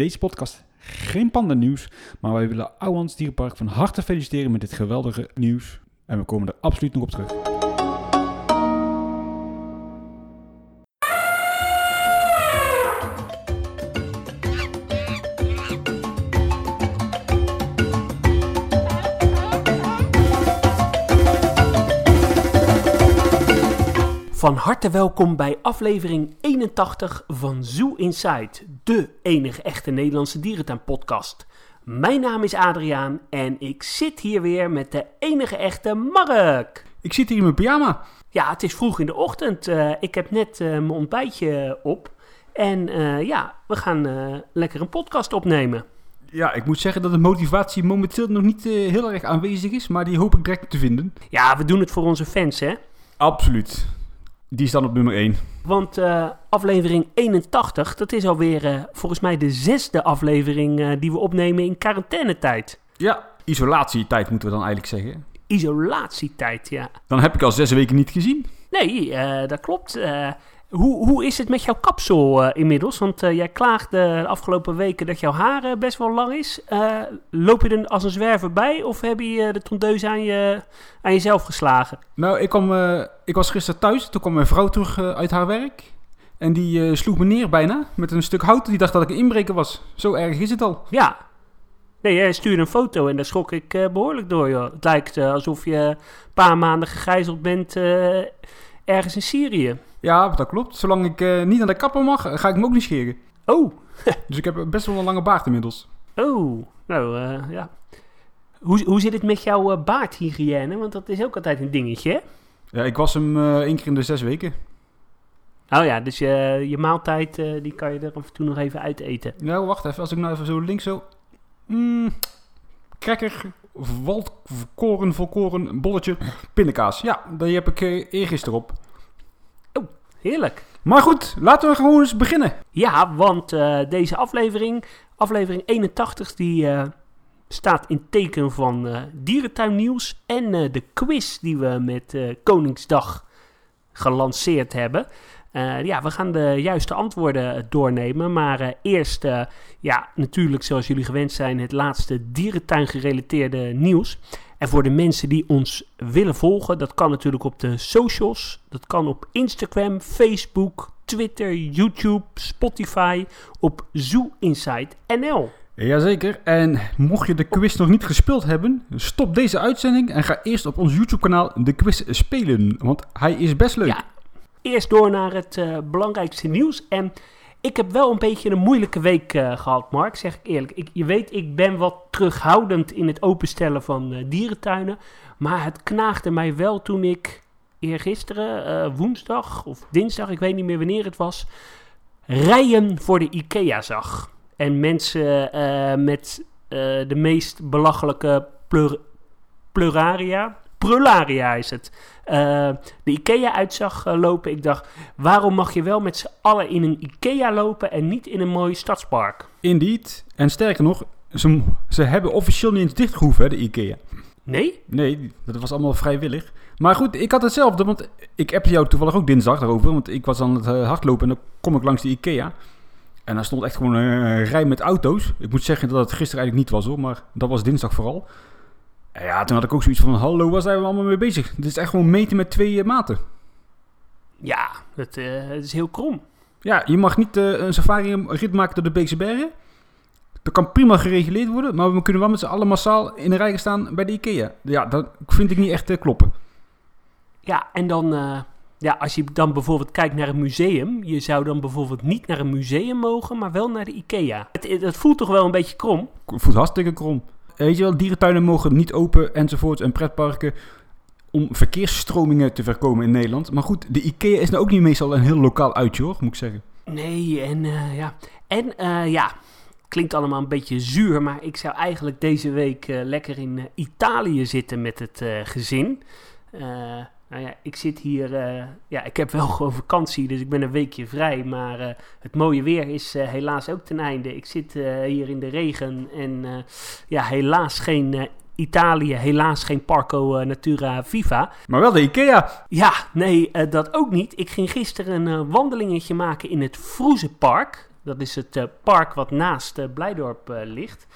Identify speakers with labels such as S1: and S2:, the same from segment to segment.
S1: deze podcast geen panda nieuws, maar wij willen Ouwans Dierenpark van harte feliciteren met dit geweldige nieuws. En we komen er absoluut nog op terug.
S2: Van harte welkom bij aflevering 81 van Zoo Inside, de enige echte Nederlandse dierentuin-podcast. Mijn naam is Adriaan en ik zit hier weer met de enige echte Mark.
S1: Ik zit hier in mijn pyjama.
S2: Ja, het is vroeg in de ochtend. eh, ik heb net eh, mijn ontbijtje op. En eh, ja, we gaan lekker een podcast opnemen.
S1: Ja, ik moet zeggen dat de motivatie momenteel nog niet heel erg aanwezig is, maar die hoop ik direct te vinden.
S2: Ja, we doen het voor onze fans, hè?
S1: Absoluut. Die is dan op nummer 1.
S2: Want eh, aflevering 81, dat is alweer eh, volgens mij de zesde aflevering eh, die we opnemen in quarantainetijd.
S1: Ja, isolatietijd moeten we dan eigenlijk zeggen.
S2: Isolatietijd, ja.
S1: Dan heb ik al zes weken niet gezien.
S2: Nee, dat klopt. Hoe, hoe is het met jouw kapsel eh, inmiddels? Want eh, jij klaagde de afgelopen weken dat jouw haar eh, best wel lang is. Loop je er als een zwerver bij of heb je de tondeus aan, je, aan jezelf geslagen?
S1: Nou, ik, kwam, ik was gisteren thuis. Toen kwam mijn vrouw terug uit haar werk. En die sloeg me neer bijna met een stuk hout. Die dacht dat ik een inbreker was. Zo erg is het al.
S2: Ja. Nee, jij stuurde een foto en daar schrok ik eh, behoorlijk door. Joh. Het lijkt alsof je een paar maanden gegijzeld bent ergens in Syrië.
S1: Ja, dat klopt. Zolang ik eh, niet naar de kapper mag, ga ik me ook niet scheren.
S2: Oh,
S1: Dus ik heb best wel een lange baard inmiddels.
S2: oh. Nou, eh, ja. Hoe, hoe zit het met jouw eh, baardhygiëne? Want dat is ook altijd een dingetje, hè?
S1: Ja, ik was hem eh, één keer in de zes weken.
S2: Oh ja, dus je, je maaltijd eh, die kan je er af en toe nog even uiteten.
S1: Nou, wacht even. Als ik nou even zo links zo... Mm, cracker, waldkoren, volkoren, bolletje, pindakaas. Ja, die heb ik eh, eergisteren op.
S2: Heerlijk.
S1: Maar goed, laten we gewoon eens beginnen.
S2: Ja, want eh, deze aflevering, aflevering 81, die eh, staat in teken van eh dierentuinnieuws en de quiz die we met Koningsdag gelanceerd hebben. Ja, we gaan de juiste antwoorden doornemen, maar eerst, ja, natuurlijk zoals jullie gewend zijn, het laatste dierentuin gerelateerde nieuws. En voor de mensen die ons willen volgen, dat kan natuurlijk op de socials. Dat kan op Instagram, Facebook, Twitter, YouTube, Spotify, op Zoo Inside NL.
S1: Jazeker. En mocht je de quiz nog niet gespeeld hebben, stop deze uitzending en ga eerst op ons YouTube-kanaal de quiz spelen. Want hij is best leuk.
S2: Ja, eerst door naar het eh, belangrijkste nieuws. En ik heb wel een beetje een moeilijke week eh, gehad, Mark, zeg ik eerlijk. Ik, je weet, ik ben wat terughoudend in het openstellen van eh, dierentuinen. Maar het knaagde mij wel toen ik eergisteren, eh woensdag of dinsdag, ik weet niet meer wanneer het was, rijen voor de IKEA zag. En mensen met de meest belachelijke plur pluraria, prularia is het, eh, de IKEA uitzag eh, lopen. Ik dacht, waarom mag je wel met z'n allen in een IKEA lopen en niet in een mooi stadspark?
S1: Indeed. En sterker nog, ze, ze hebben officieel niet eens dichtgehoeven, hè, de IKEA.
S2: Nee?
S1: Nee, dat was allemaal vrijwillig. Maar goed, ik had hetzelfde, want ik appte jou toevallig ook dinsdag daarover. Want ik was aan het eh, hardlopen en dan kom ik langs de IKEA. En daar stond echt gewoon een rij met auto's. Ik moet zeggen dat het gisteren eigenlijk niet was hoor, maar dat was dinsdag vooral. Ja, toen had ik ook zoiets van, hallo, waar zijn we allemaal mee bezig? Dit is echt gewoon meten met twee eh, maten.
S2: Ja, het, eh, het is heel krom.
S1: Ja, je mag niet eh, een safari-rit maken door de Beekse Bergen. Dat kan prima gereguleerd worden, maar we kunnen wel met z'n allen massaal in de rij gaan staan bij de IKEA. Ja, dat vind ik niet echt eh, kloppen.
S2: Ja, en dan, eh, ja, als je dan bijvoorbeeld kijkt naar een museum, je zou dan bijvoorbeeld niet naar een museum mogen, maar wel naar de IKEA. Het, het, het voelt toch wel een beetje krom?
S1: voelt hartstikke krom. Weet je wel, dierentuinen mogen niet open enzovoort en pretparken om verkeersstromingen te voorkomen in Nederland. Maar goed, de IKEA is nou ook niet meestal een heel lokaal uitje hoor, moet ik zeggen.
S2: Nee, en eh, ja. En eh, ja, klinkt allemaal een beetje zuur, maar ik zou eigenlijk deze week eh, lekker in Italië zitten met het gezin. Nou ja, ik zit hier, eh, ja, ik heb wel gewoon vakantie, dus ik ben een weekje vrij, maar eh, het mooie weer is eh, helaas ook ten einde. Ik zit hier in de regen en ja, helaas geen Italië, helaas geen Parco Natura Viva.
S1: Maar wel de IKEA.
S2: Ja, nee, dat ook niet. Ik ging gisteren een wandelingetje maken in het Vroezenpark. Dat is het park wat naast Blijdorp ligt.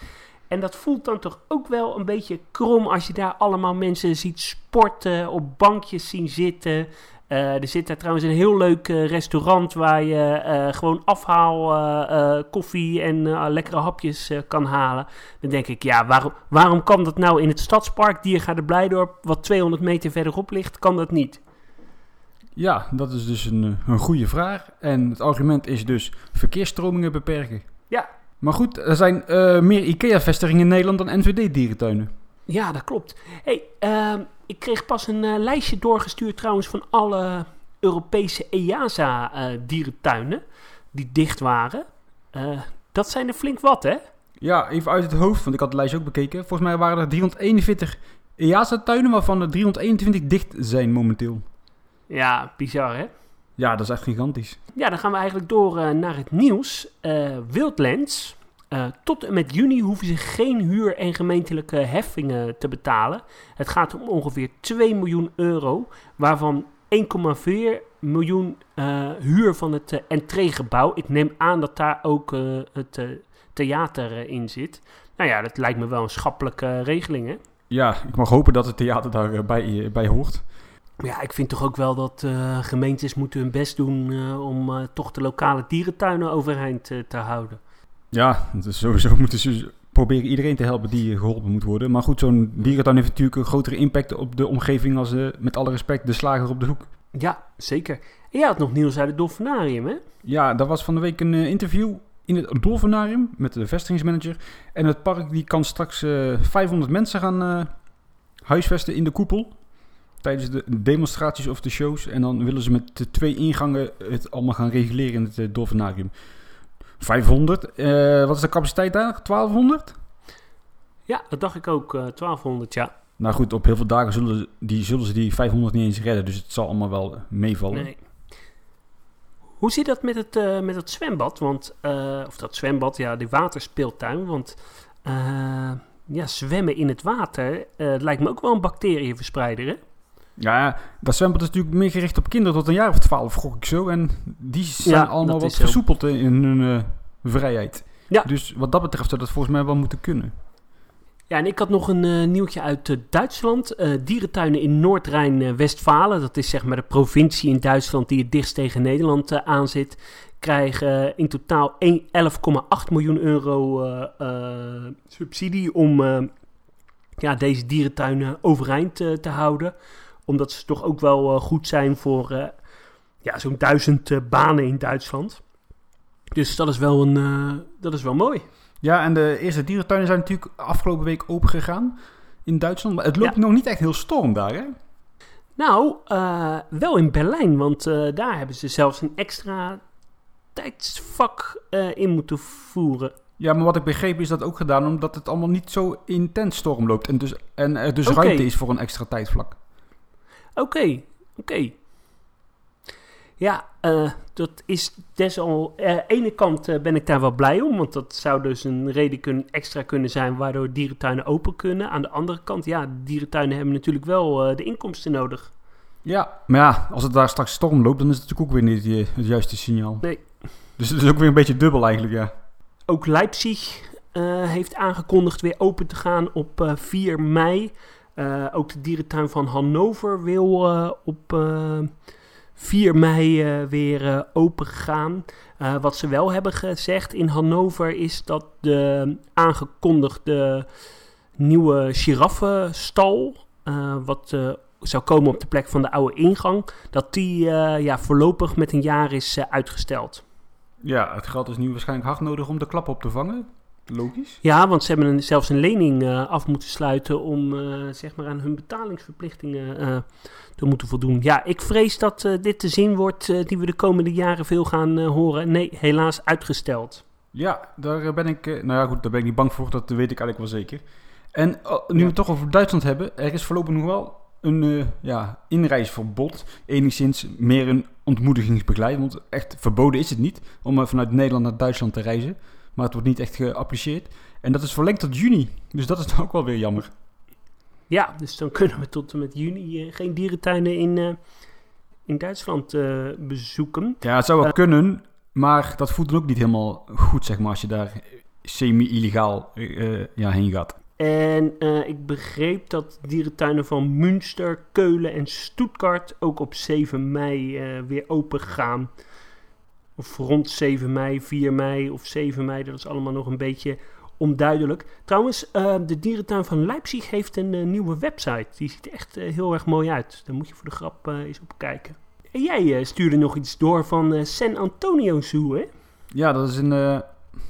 S2: En dat voelt dan toch ook wel een beetje krom als je daar allemaal mensen ziet sporten, op bankjes zien zitten. er zit daar trouwens een heel leuk restaurant waar je gewoon afhaal koffie en lekkere hapjes kan halen. Dan denk ik, ja, waarom, waarom kan dat nou in het stadspark Diergaarde Blijdorp, wat 200 meter verderop ligt, kan dat niet?
S1: Ja, dat is dus een, eh, een goede vraag. En het argument is dus verkeersstromingen beperken.
S2: Ja.
S1: Maar goed, er zijn uh, meer IKEA-vestigingen in Nederland dan NVD-dierentuinen.
S2: Ja, dat klopt. hey, uh, ik kreeg pas een uh, lijstje doorgestuurd trouwens van alle Europese EASA-dierentuinen die dicht waren. dat zijn er flink wat, hè?
S1: Ja, even uit het hoofd, want ik had het lijstje ook bekeken. Volgens mij waren er 341 EASA-tuinen, waarvan er 321 dicht zijn momenteel.
S2: Ja, bizar hè?
S1: Ja, dat is echt gigantisch.
S2: Ja, dan gaan we eigenlijk door uh, naar het nieuws. Uh, Wildlands. Uh, tot en met juni hoeven ze geen huur- en gemeentelijke heffingen te betalen. Het gaat om ongeveer 2 miljoen euro, waarvan 1,4 miljoen huur van het entreegebouw. Ik neem aan dat daar ook het theater in zit. Nou ja, dat lijkt me wel een schappelijke regeling, hè?
S1: Ja, ik mag hopen dat het theater daarbij bij hoort.
S2: Ja, ik vind toch ook wel dat uh, gemeentes moeten hun best doen uh, om uh, toch de lokale dierentuinen overeind te houden.
S1: Ja, dus sowieso moeten ze proberen iedereen te helpen die geholpen moet worden. Maar goed, zo'n dierentuin heeft natuurlijk een grotere impact op de omgeving als, met alle respect, de slager op de hoek.
S2: Ja, zeker. En jij had nog nieuws uit het Dolfinarium, hè?
S1: Ja, daar was van de week een interview in het Dolfinarium met de vestigingsmanager. En het park die kan straks 500 mensen gaan huisvesten in de koepel tijdens de demonstraties of de shows. En dan willen ze met de twee ingangen het allemaal gaan reguleren in het uh, Dolfinarium. 500. Uh, wat is de capaciteit daar? 1200?
S2: Ja, dat dacht ik ook. Uh, eh, 1200, ja.
S1: Nou goed, op heel veel dagen zullen, die, zullen ze die 500 niet eens redden. Dus het zal allemaal wel meevallen. Nee.
S2: Hoe zit dat met het, uh, met het zwembad? Want, of dat zwembad, ja, die waterspeeltuin. Want ja, zwemmen in het water lijkt me ook wel een bacterieverspreider, hè?
S1: Ja, dat zwembad is natuurlijk meer gericht op kinderen tot een jaar of twaalf, gok ik zo. En die zijn allemaal wat versoepeld in hun uh, vrijheid. Ja. Dus wat dat betreft zou dat volgens mij wel moeten kunnen.
S2: Ja, en ik had nog een uh, nieuwtje uit uh, Duitsland. dierentuinen in Noord-Rijn-Westfalen, dat is zeg maar de provincie in Duitsland die het dichtst tegen Nederland aanzit, krijgen in totaal 11,8 miljoen euro subsidie om ja, deze dierentuinen overeind te houden omdat ze toch ook wel eh, goed zijn voor uh, ja, zo'n duizend uh, banen in Duitsland. Dus dat is, wel een, dat is wel mooi.
S1: Ja, en de eerste dierentuinen zijn natuurlijk afgelopen week open gegaan in Duitsland. Maar het loopt nog niet echt heel storm daar, hè?
S2: Nou, wel in Berlijn, want daar hebben ze zelfs een extra tijdsvak in moeten voeren.
S1: Ja, maar wat ik begreep is dat ook gedaan omdat het allemaal niet zo intens storm loopt. En, dus, en er dus ruimte is voor een extra tijdvlak.
S2: Oké, oké. Ja, uh, dat is desal. Aan uh, de ene kant uh, ben ik daar wel blij om, want dat zou dus een reden kunnen, extra kunnen zijn waardoor dierentuinen open kunnen. Aan de andere kant, ja, dierentuinen hebben natuurlijk wel de inkomsten nodig.
S1: Ja, maar ja, als het daar straks storm loopt, dan is het natuurlijk ook weer niet het juiste signaal.
S2: Nee.
S1: Dus het is ook weer een beetje dubbel eigenlijk, ja.
S2: Ook Leipzig heeft aangekondigd weer open te gaan op 4 mei. Uh, ook de dierentuin van Hannover wil uh, op uh, eh, 4 mei weer open gaan. wat ze wel hebben gezegd in Hannover is dat de aangekondigde nieuwe giraffenstal, wat zou komen op de plek van de oude ingang, dat die ja, voorlopig met een jaar is uitgesteld.
S1: Ja, het geld is nu waarschijnlijk hard nodig om de klap op te vangen. Logisch.
S2: Ja, want ze hebben een, zelfs een lening uh, af moeten sluiten om uh, zeg maar aan hun betalingsverplichtingen uh, te moeten voldoen. Ja, ik vrees dat dit de zin wordt die we de komende jaren veel gaan horen. Nee, helaas uitgesteld.
S1: Ja, daar ben ik, nou ja goed, daar ben ik niet bang voor, dat weet ik eigenlijk wel zeker. En nu we het toch over Duitsland hebben, er is voorlopig nog wel een ja, inreisverbod. Enigszins meer een ontmoedigingsbegeleiding, want echt verboden is het niet om vanuit Nederland naar Duitsland te reizen. Maar het wordt niet echt geapprecieerd. En dat is verlengd tot juni. Dus dat is ook wel weer jammer.
S2: Ja, dus dan kunnen we tot en met juni uh, geen dierentuinen in, uh, in Duitsland uh, bezoeken.
S1: Ja, het zou wel kunnen. Maar dat voelt dan ook niet helemaal goed, zeg maar, als je daar semi-illegaal eh, ja, heen gaat.
S2: En eh, ik begreep dat dierentuinen van Münster, Keulen en Stuttgart ook op 7 mei eh, weer open gaan. Of rond 7 mei, 4 mei of 7 mei, dat is allemaal nog een beetje onduidelijk. Trouwens, eh, de dierentuin van Leipzig heeft een eh, nieuwe website. Die ziet echt eh, heel erg mooi uit. Daar moet je voor de grap eens op kijken. En jij stuurde nog iets door van San Antonio Zoo, hè?
S1: Ja, dat is in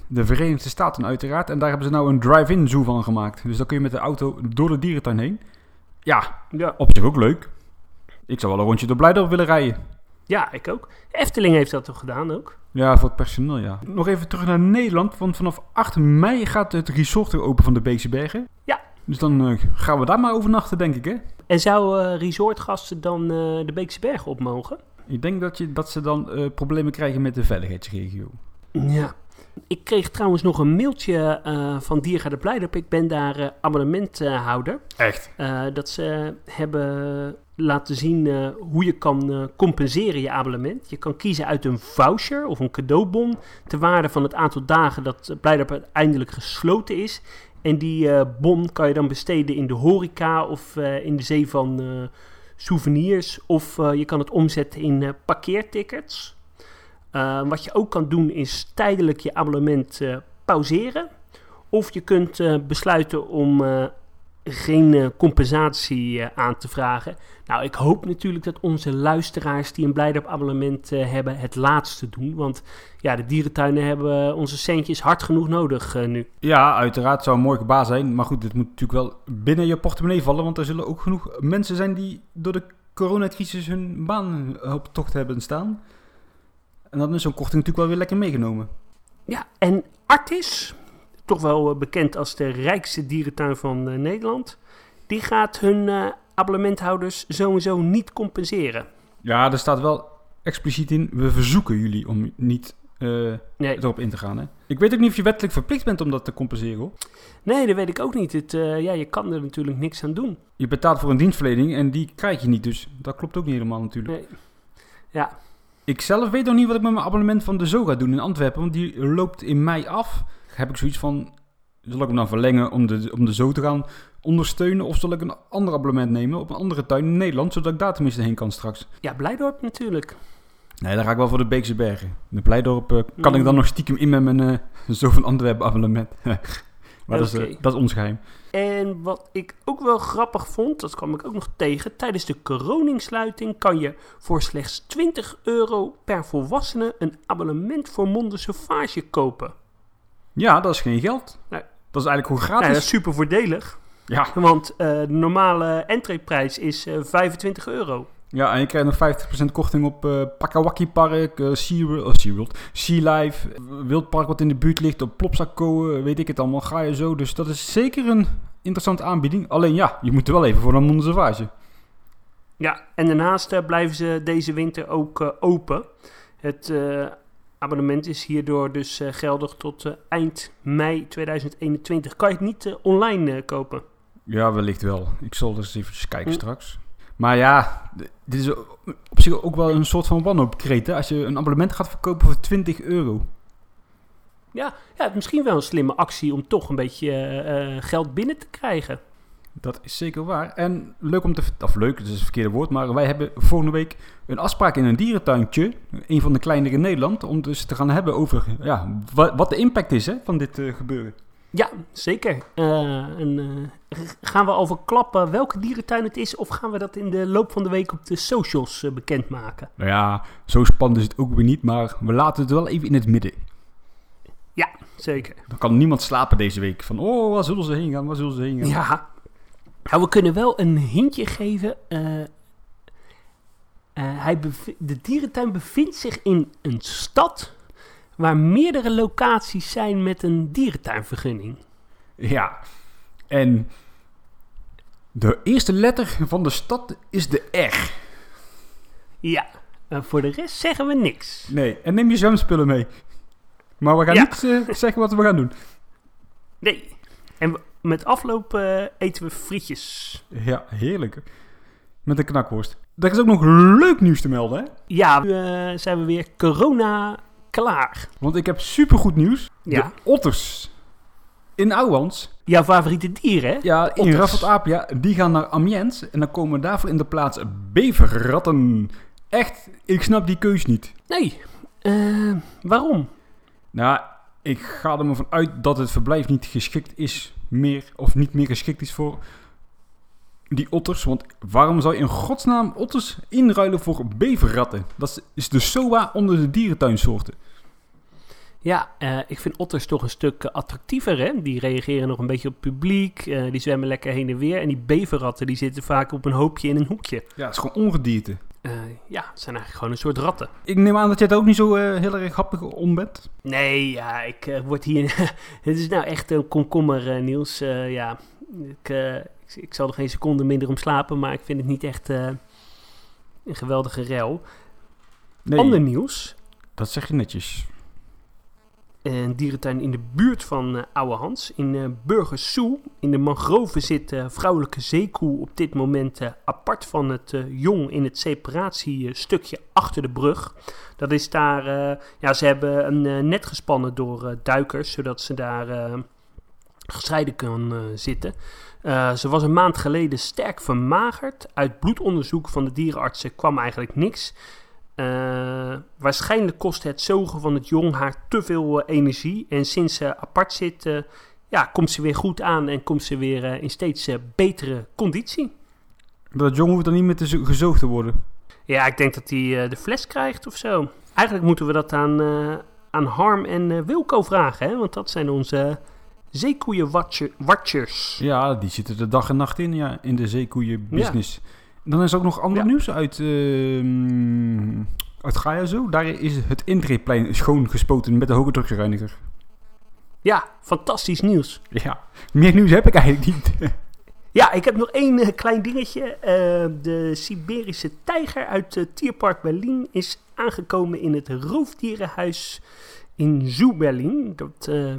S1: de Verenigde Staten uiteraard. En daar hebben ze nou een drive-in zoo van gemaakt. Dus dan kun je met de auto door de dierentuin heen. Ja,
S2: Ja.
S1: op zich ook leuk. Ik zou wel een rondje door Blijdorp willen rijden.
S2: Ja, ik ook. Efteling heeft dat toch gedaan ook?
S1: Ja, voor het personeel, ja. Nog even terug naar Nederland, want vanaf 8 mei gaat het resort weer open van de Beekse Bergen.
S2: Ja.
S1: Dus dan eh, gaan we daar maar overnachten, denk ik, hè?
S2: En zouden resortgasten dan eh, de Beekse Bergen op mogen?
S1: Ik denk dat, je, dat ze dan eh, problemen krijgen met de veiligheidsregio.
S2: Ja. Ik kreeg trouwens nog een mailtje eh, van Diergaarde Blijdorp. Ik ben daar eh, abonnementhouder.
S1: Echt?
S2: Eh, dat ze hebben laten zien eh, hoe je kan eh, compenseren je abonnement. Je kan kiezen uit een voucher of een cadeaubon... ter waarde van het aantal dagen dat eh, Blijdorp uiteindelijk gesloten is. En die bon kan je dan besteden in de horeca of in de zee van souvenirs. Of je kan het omzetten in parkeertickets. Wat je ook kan doen is tijdelijk je abonnement pauzeren. Of je kunt besluiten om geen eh, compensatie eh, aan te vragen. Nou, ik hoop natuurlijk dat onze luisteraars die een Blijdorp abonnement eh, hebben het laatste doen. Want ja, de dierentuinen hebben onze centjes hard genoeg nodig nu.
S1: Ja, uiteraard zou een mooi gebaar zijn. Maar goed, het moet natuurlijk wel binnen je portemonnee vallen. Want er zullen ook genoeg mensen zijn die door de coronacrisis hun baan op tocht hebben staan. En dan is zo'n korting natuurlijk wel weer lekker meegenomen.
S2: Ja, en Artis, toch wel eh, bekend als de rijkste dierentuin van eh, Nederland, die gaat hun eh, abonnementhouders sowieso niet compenseren.
S1: Ja, er staat wel expliciet in. We verzoeken jullie om niet
S2: Nee,
S1: erop in te gaan. Hè? Ik weet ook niet of je wettelijk verplicht bent om dat te compenseren. Hoor.
S2: nee dat weet ik ook niet. Het, ja, je kan er natuurlijk niks aan doen.
S1: Je betaalt voor een dienstverlening en die krijg je niet. Dus dat klopt ook niet helemaal natuurlijk.
S2: Nee. Ja,
S1: Ik zelf weet nog niet wat ik met mijn abonnement van de Zo ga doen in Antwerpen. Want die loopt in mei af. Heb ik zoiets van, zal ik hem dan verlengen om de, om de Zo te gaan ondersteunen? Of zal ik een ander abonnement nemen op een andere tuin in Nederland? Zodat ik daar tenminste heen kan straks.
S2: ja Blijdorp natuurlijk.
S1: Nee, dan ga ik wel voor de Beekse Bergen. De Blijdorp eh, kan ik dan nog stiekem in met mijn eh, Zo van Antwerpen abonnement. maar dat, is, eh, dat is ons geheim.
S2: En wat ik ook wel grappig vond, dat kwam ik ook nog tegen. Tijdens de kroningssluiting kan je voor slechts 20 euro per volwassene een abonnement voor Monde Sauvage kopen.
S1: Ja, dat is geen geld.
S2: Nee.
S1: Dat is eigenlijk gewoon gratis.
S2: dat is super voordelig.
S1: ja.
S2: Want eh, de normale entreeprijs is eh 25 euro.
S1: ja, en je krijgt nog 50% korting op eh Pakawaki Park, oh, SeaWorld, Sea Life, Wildpark wat in de buurt ligt, op Plopsaco, weet ik het allemaal, ga je zo. Dus dat is zeker een interessante aanbieding. Alleen ja, je moet er wel even voor een Monde Sauvage.
S2: Ja, en daarnaast blijven ze deze winter ook open. Het abonnement is hierdoor dus eh, geldig tot eh, eind mei 2021. Kan je het niet eh, online kopen?
S1: Ja, wellicht wel. Ik zal dus even kijken
S2: Hm.
S1: straks. Maar ja, dit is op zich ook wel een soort van wanhoopkreet. Als je een abonnement gaat verkopen voor 20 euro.
S2: Ja, ja, misschien wel een slimme actie om toch een beetje geld binnen te krijgen.
S1: Dat is zeker waar. En leuk om te... Of leuk, dat is het verkeerde woord. Maar wij hebben volgende week een afspraak in een dierentuintje. Een van de kleinere in Nederland. Om dus te gaan hebben over ja, wa- wat de impact is hè, van dit eh, gebeuren.
S2: Ja, zeker. Eh, en, eh, gaan we al verklappen welke dierentuin het is? Of gaan we dat in de loop van de week op de socials eh, bekendmaken?
S1: Nou ja, zo spannend is het ook weer niet. Maar we laten het wel even in het midden.
S2: Zeker.
S1: Dan kan niemand slapen deze week. Van, oh, waar zullen ze heen gaan? Waar zullen ze heen gaan?
S2: Ja. Nou, we kunnen wel een hintje geven. Eh, eh, hij de dierentuin bevindt zich in een stad waar meerdere locaties zijn met een dierentuinvergunning.
S1: Ja. En de eerste letter van de stad is de R.
S2: Ja, eh, voor de rest zeggen we niks.
S1: Nee, en neem je zwemspullen mee. Maar we gaan
S2: Ja.
S1: niet eh, zeggen wat we gaan doen.
S2: Nee. En we- met afloop eh, eten we frietjes.
S1: Ja, heerlijk. Met een knakworst. Er is ook nog leuk nieuws te melden, hè?
S2: Ja, nu eh, zijn we weer corona klaar.
S1: Want ik heb supergoed nieuws.
S2: Ja.
S1: De otters in Ouwans,
S2: Jouw favoriete dier, hè?
S1: ja, in. Raffelt Apia, die gaan naar Amiens. En dan komen daarvoor in de plaats beverratten. Echt, ik snap die keus niet.
S2: Nee. Eh, waarom?
S1: Nou, ik ga er maar van uit dat het verblijf niet geschikt is meer, of niet meer geschikt is voor die otters. Want waarom zou je in godsnaam otters inruilen voor beverratten? Dat is- de SOA onder de dierentuinsoorten.
S2: Ja, eh, ik vind otters toch een stuk attractiever, hè? Die reageren nog een beetje op het publiek. eh, die zwemmen lekker heen en weer. En die beverratten, die zitten vaak op een hoopje in een hoekje.
S1: Ja, het is gewoon ongedierte.
S2: Eh, ja, het zijn eigenlijk gewoon een soort ratten.
S1: Ik neem aan dat jij er ook niet zo eh, heel erg happig om bent.
S2: Nee, ja, ik eh, word hier... Het is nou echt een komkommer, Niels. Eh, ja, ik, eh, ik, ik zal er geen seconde minder om slapen, maar ik vind het niet echt eh, een geweldige rel.
S1: Nee,
S2: Ander nieuws.
S1: dat zeg je netjes.
S2: Een dierentuin in de buurt van eh Oude Hans. In eh Burgersoe, in de mangroven, zit eh, vrouwelijke zeekoe op dit moment eh, apart van het eh, jong in het separatiestukje achter de brug. Dat is daar, eh, ja, ze hebben een eh, net gespannen door eh, duikers, zodat ze daar eh, gescheiden kan eh, zitten. Eh, ze was een maand geleden sterk vermagerd. Uit bloedonderzoek van de dierenartsen kwam eigenlijk niks. Eh, waarschijnlijk kost het zogen van het jong haar te veel eh, energie. En sinds ze apart zit, eh, ja, komt ze weer goed aan en komt ze weer in steeds betere conditie.
S1: Dat jong hoeft dan niet meer te zo- gezoogd te worden.
S2: Ja, ik denk dat hij de fles krijgt of zo. Eigenlijk moeten we dat aan, aan Harm en Wilco vragen, hè? want dat zijn onze zeekoeien-watchers.
S1: Ja, die zitten er dag en nacht in, ja, in de zeekoeienbusiness. Dan is er ook nog ander
S2: Ja.
S1: nieuws uit, ehm uit Gaia zo. Daar is het intreeplein schoongespoten met de hoge drugsreiniger.
S2: Ja, fantastisch nieuws.
S1: Ja, meer nieuws heb ik eigenlijk niet.
S2: Ja, ik heb nog één eh, klein dingetje. Eh, de Siberische tijger uit het Tierpark Berlin is aangekomen in het roofdierenhuis in Zoo Berlin. Dat eh,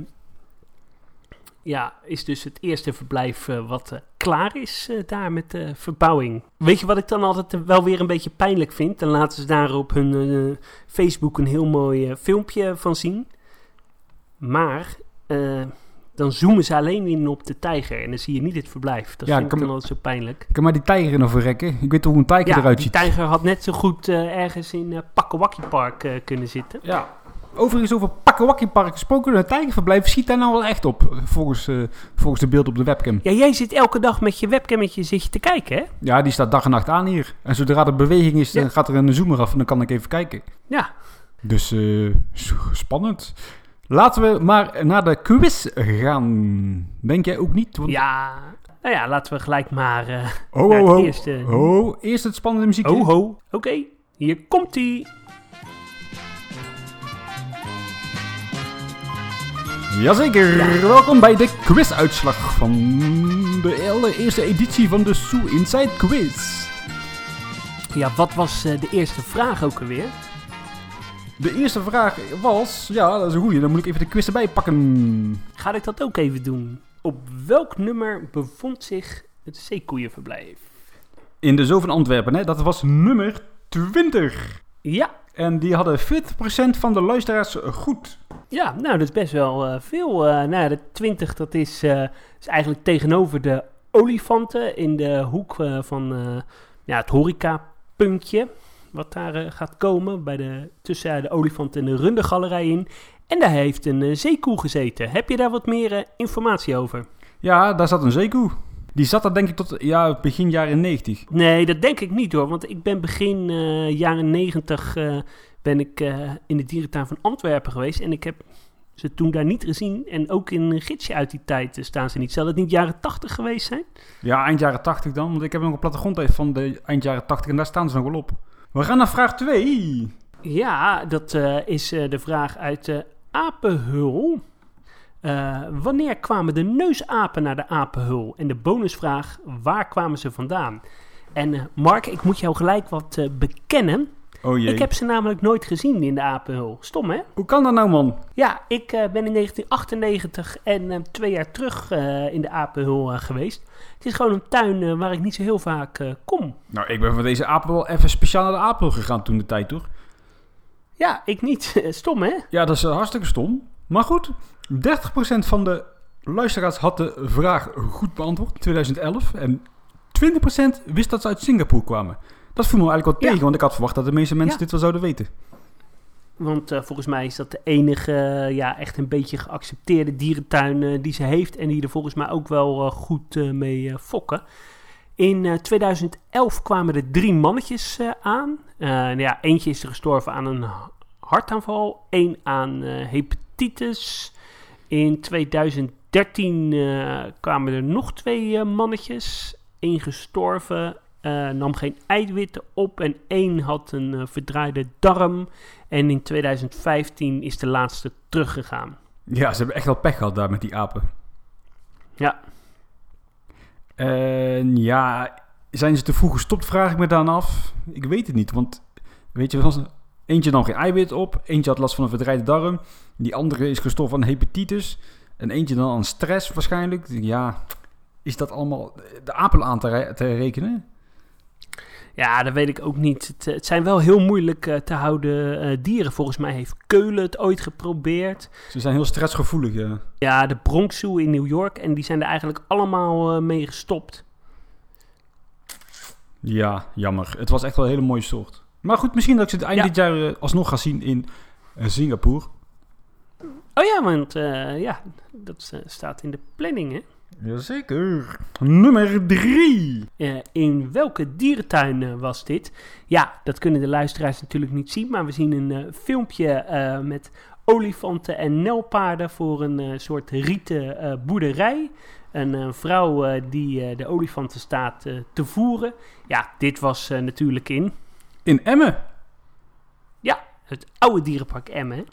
S2: ja, is dus het eerste verblijf eh, wat eh, klaar is eh, daar met de verbouwing. Weet je wat ik dan altijd wel weer een beetje pijnlijk vind? Dan laten ze daar op hun Facebook een heel mooi filmpje van zien. Maar dan zoomen ze alleen in op de tijger en dan zie je niet het verblijf. Dat
S1: Ja,
S2: vind ik dan altijd zo pijnlijk.
S1: Ik kan maar die tijger nog verrekken. Ik weet toch hoe een tijger
S2: Ja,
S1: eruit
S2: die
S1: ziet.
S2: tijger had net zo goed ergens in uh, Park kunnen zitten.
S1: Ja. Overigens over Pakkawakkie Park gesproken. Een tijgerverblijf schiet daar nou wel echt op. Volgens, eh, volgens de beeld op de webcam.
S2: Ja, jij zit elke dag met je webcammetje zit je te kijken, hè?
S1: Ja, die staat dag en nacht aan hier. En zodra er beweging is,
S2: Ja.
S1: dan gaat er een zoomer af en dan kan ik even kijken.
S2: Ja.
S1: Dus eh, spannend. Laten we maar naar de quiz gaan. Denk jij ook niet? Want...
S2: Ja, nou ja, laten we gelijk maar eh
S1: Ho,
S2: naar het eerste...
S1: Eerst het spannende muziekje.
S2: Ho, ho. Oké, hier komt-ie.
S1: Jazeker, welkom bij de quizuitslag van de allereerste editie van de Sue Inside Quiz.
S2: Ja, wat was eh, de eerste vraag ook alweer?
S1: De eerste vraag was, ja dat is een goeie, dan moet ik even de quiz erbij pakken.
S2: Ga ik dat ook even doen? Op welk nummer bevond zich het zeekoeienverblijf?
S1: In de Zoo van Antwerpen, hè, dat was nummer 20.
S2: Ja,
S1: En die hadden 40% van de luisteraars goed.
S2: Ja, nou, dat is best wel eh, veel. Nou, ja, de 20, dat is, eh, is eigenlijk tegenover de olifanten in de hoek van ja, het horecapuntje. Wat daar gaat komen, bij de, tussen de olifant en de rundergalerij in. En daar heeft een zeekoe gezeten. Heb je daar wat meer informatie over?
S1: Ja, daar zat een zeekoe. Die zat daar denk ik tot ja, begin jaren 90.
S2: Nee, dat denk ik niet hoor. Want ik ben begin eh, jaren 90 eh, ben ik eh, in de dierentuin van Antwerpen geweest. En ik heb ze toen daar niet gezien. En ook in een gidsje uit die tijd staan ze niet. Zal het niet jaren 80 geweest zijn?
S1: Ja, eind jaren 80 dan. Want ik heb nog een plattegrond van de eind jaren 80 en daar staan ze nog wel op. We gaan naar vraag 2.
S2: Ja, dat is de vraag uit apenhul. Eh, wanneer kwamen de neusapen naar de apenhul? En de bonusvraag, waar kwamen ze vandaan? En eh, Mark, ik moet jou gelijk wat eh, bekennen.
S1: Oh jee.
S2: Ik heb ze namelijk nooit gezien in de apenhul. Stom, hè?
S1: Hoe kan dat nou man?
S2: Ja, ik ben in 1998 en twee jaar terug in de apenhul geweest. Het is gewoon een tuin waar ik niet zo heel vaak kom.
S1: Nou, ik ben van deze apel wel even speciaal naar de apel gegaan toen de tijd, toch?
S2: Ja, ik niet. Stom, hè?
S1: Ja, dat is hartstikke stom. Maar goed, 30% van de luisteraars had de vraag goed beantwoord in 2011. En 20% wist dat ze uit Singapore kwamen. Dat viel me eigenlijk wel tegen, want ik had verwacht dat de meeste mensen dit wel zouden weten.
S2: Want eh, volgens mij is dat de enige, eh, ja, echt een beetje geaccepteerde dierentuin eh, die ze heeft. En die er volgens mij ook wel goed mee fokken. In eh, 2011 kwamen er drie mannetjes aan. Nou ja, eentje is er gestorven aan een hartaanval. één aan hepatitis. In 2013 eh, kwamen er nog twee eh, mannetjes. Eén gestorven, eh, nam geen eiwitten op en één had een verdraaide darm. En in 2015 is de laatste teruggegaan.
S1: Ja, ze hebben echt wel pech gehad daar met die apen.
S2: Ja.
S1: En ja, zijn ze te vroeg gestopt, vraag ik me dan af. Ik weet het niet, want weet je, eentje nam geen eiwit op, eentje had last van een verdraaide darm, die andere is gestorven van hepatitis en eentje dan aan stress waarschijnlijk. Ja, is dat allemaal de apen aan te, re- te rekenen?
S2: Ja, dat weet ik ook niet. Het, het zijn wel heel moeilijk eh, te houden eh, dieren. Volgens mij heeft Keulen het ooit geprobeerd.
S1: Ze zijn heel stressgevoelig, ja.
S2: Ja, de Bronx Zoo in New York. En die zijn er eigenlijk allemaal eh, mee gestopt.
S1: Ja, jammer. Het was echt wel een hele mooie soort. Maar goed, misschien dat ik ze het eind
S2: Ja.
S1: dit jaar eh, alsnog ga zien in eh, Singapore.
S2: Oh ja, want eh, ja, dat staat in de planning, hè?
S1: Jazeker. Nummer drie.
S2: Eh, in welke dierentuin was dit? Ja, dat kunnen de luisteraars natuurlijk niet zien, maar we zien een eh, filmpje eh, met olifanten en nelpaarden voor een eh, soort rieten eh, boerderij. Een vrouw eh, die eh, de olifanten staat te voeren. Ja, dit was eh, natuurlijk in
S1: In Emmen.
S2: het oude dierenpark Emmen.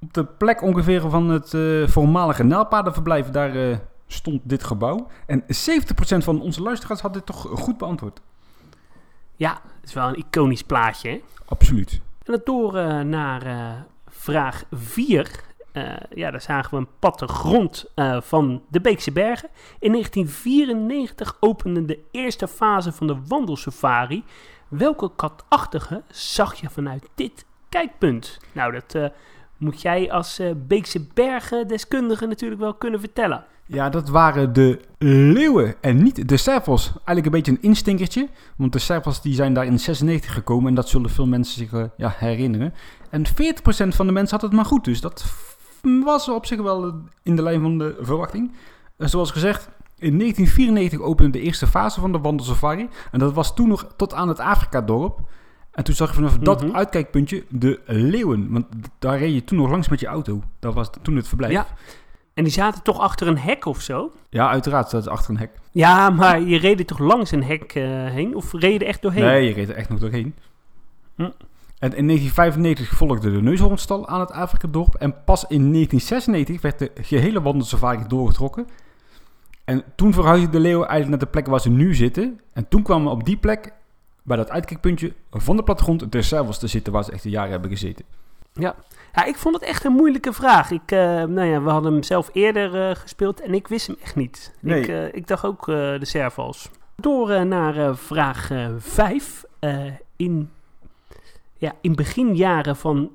S1: Op de plek ongeveer van het eh, voormalige nijlpaardenverblijf, daar eh, stond dit gebouw. En 70% van onze luisteraars had dit toch goed beantwoord.
S2: Ja, het is wel een iconisch plaatje, hè?
S1: Absoluut.
S2: En dat door eh, naar vraag 4. Eh, ja, daar zagen we een plattegrond eh van de Beekse Bergen. In 1994 opende de eerste fase van de wandelsafari. Welke katachtige zag je vanuit dit kijkpunt? Nou, dat eh, moet jij als eh, Beekse Bergen deskundige natuurlijk wel kunnen vertellen.
S1: Ja, dat waren de leeuwen en niet de servals. Eigenlijk een beetje een instinkertje. Want de servals die zijn daar in 96 gekomen en dat zullen veel mensen zich eh, ja, herinneren. En 40% van de mensen had het maar goed. Dus dat was op zich wel in de lijn van de verwachting. Zoals gezegd, in 1994 opende de eerste fase van de wandelsafari. En dat was toen nog tot aan het Afrika-dorp. En toen zag je vanaf dat
S2: Mhm.
S1: uitkijkpuntje de leeuwen. Want daar reed je toen nog langs met je auto. Dat was toen het verblijf.
S2: Ja. En die zaten toch achter een hek of zo?
S1: Ja, uiteraard staat het achter een hek.
S2: Ja, maar je reed toch langs een hek eh, heen? Of reed je er echt doorheen?
S1: Nee, je reed er echt nog doorheen.
S2: Hm.
S1: En in 1995 volgde de neushoornstal aan het Afrika-dorp. En pas in 1996 werd de gehele wandelsafari doorgetrokken. En toen verhuisden de leeuwen eigenlijk naar de plek waar ze nu zitten. En toen kwamen op die plek, bij dat uitkijkpuntje van de plattegrond, de servals te zitten waar ze echt een jaar hebben gezeten.
S2: Ja, ik vond het echt een moeilijke vraag. Ik, eh, nou ja, we hadden hem zelf eerder eh, gespeeld en ik wist hem echt niet.
S1: Nee.
S2: Ik, eh, ik dacht ook de servals. Door naar vraag 5. in, ja, in beginjaren van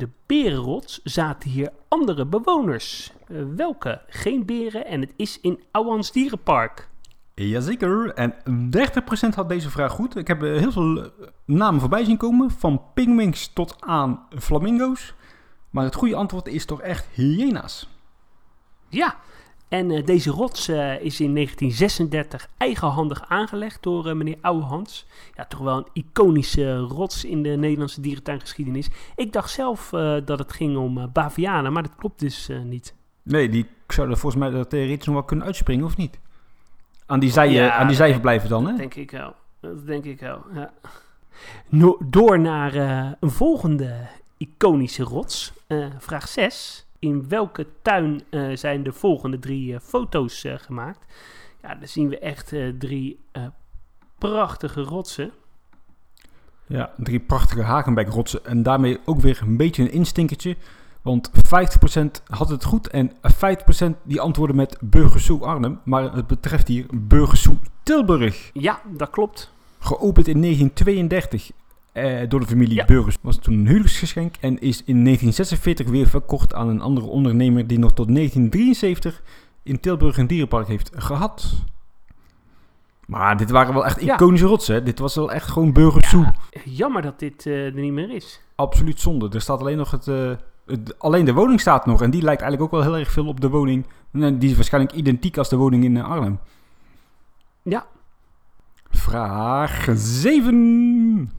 S2: de berenrots zaten hier andere bewoners. Eh, welke? Geen beren en het is in Ouwans Dierenpark.
S1: Jazeker. En 30% had deze vraag goed. Ik heb eh, heel veel eh, namen voorbij zien komen. Van pingwings tot aan flamingo's. Maar het goede antwoord is toch echt hyena's.
S2: Ja, en eh, deze rots eh, is in 1936 eigenhandig aangelegd door eh, meneer Ouwehans. Ja, toch wel een iconische rots in de Nederlandse dierentuingeschiedenis. Ik dacht zelf dat het ging om bavianen, maar dat klopt dus niet.
S1: Nee, die zouden volgens mij dat theoretisch nog wel kunnen uitspringen, of niet? Aan die, zij,
S2: Ja,
S1: aan die zijverblijven dan, hè?
S2: Dat denk ik wel. Dat denk ik wel, ja. No- door naar een volgende iconische rots. Vraag 6. In welke tuin eh, zijn de volgende drie eh, foto's eh, gemaakt? Ja, dan zien we echt drie prachtige rotsen.
S1: Ja, drie prachtige Hagenbeck-rotsen. En daarmee ook weer een beetje een instinkertje. Want 50% had het goed en 50% die antwoordde met Burgersoe Arnhem. Maar het betreft hier Burgersoe Tilburg.
S2: Ja, dat klopt.
S1: Geopend in 1932. Eh, door de familie
S2: Ja.
S1: Burgers. Was toen een huwelijksgeschenk en is in 1946 weer verkocht aan een andere ondernemer die nog tot 1973 in Tilburg een dierenpark heeft gehad. Maar dit waren wel echt
S2: Ja.
S1: iconische rotsen. hè. Dit was wel echt gewoon Burgers Zoo.
S2: Ja, jammer dat dit eh, er niet meer is.
S1: Absoluut zonde. Er staat alleen nog het, eh, het- Alleen de woning staat nog. En die lijkt eigenlijk ook wel heel erg veel op de woning. Nee, Die is waarschijnlijk identiek als de woning in Arnhem.
S2: Ja.
S1: Vraag 7.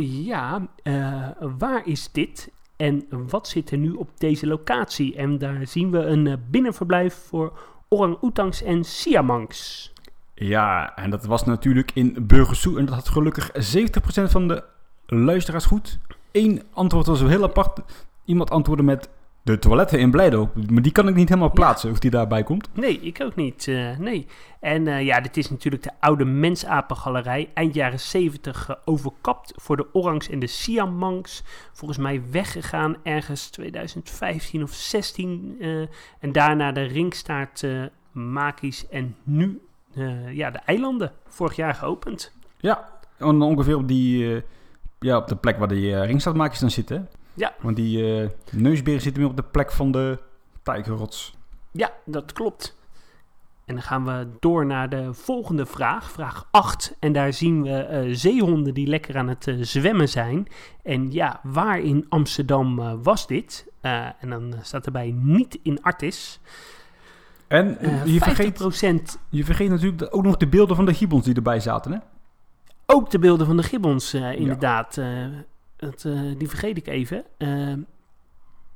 S2: Ja, eh, waar is dit en wat zit er nu op deze locatie? En daar zien we een eh, binnenverblijf voor orang-oetangs en siamangs.
S1: Ja, en dat was natuurlijk in Burgers Zoo. En dat had gelukkig 70% van de luisteraars goed. Eén antwoord was heel apart. Iemand antwoordde met de toiletten in Blijdo. Maar die kan ik niet helemaal plaatsen of die daarbij komt.
S2: Nee, ik ook niet. eh, nee. En eh, ja, dit is natuurlijk de oude mensapengalerij. Eind jaren 70 eh, overkapt voor de orangs en de siamangs. Volgens mij weggegaan ergens 2015 of 16. eh, en daarna de ringstaart eh makies en nu ja, de eilanden. Vorig jaar geopend.
S1: Ja, en ongeveer op, die, ja, op de plek waar die uh, ringstaatmakers dan zitten.
S2: Ja.
S1: Want die eh, neusberen zitten meer op de plek van de tijgerrots.
S2: Ja, dat klopt. En dan gaan we door naar de volgende vraag, vraag 8. En daar zien we eh, zeehonden die lekker aan het eh, zwemmen zijn. En ja, waar in Amsterdam was dit? En dan staat erbij niet in Artis.
S1: En je,
S2: 50%
S1: vergeet, je vergeet natuurlijk ook nog de beelden van de gibbons die erbij zaten. Hè?
S2: ook de beelden van de gibbons, inderdaad. Eh, dat, eh, die vergeet ik even. Eh,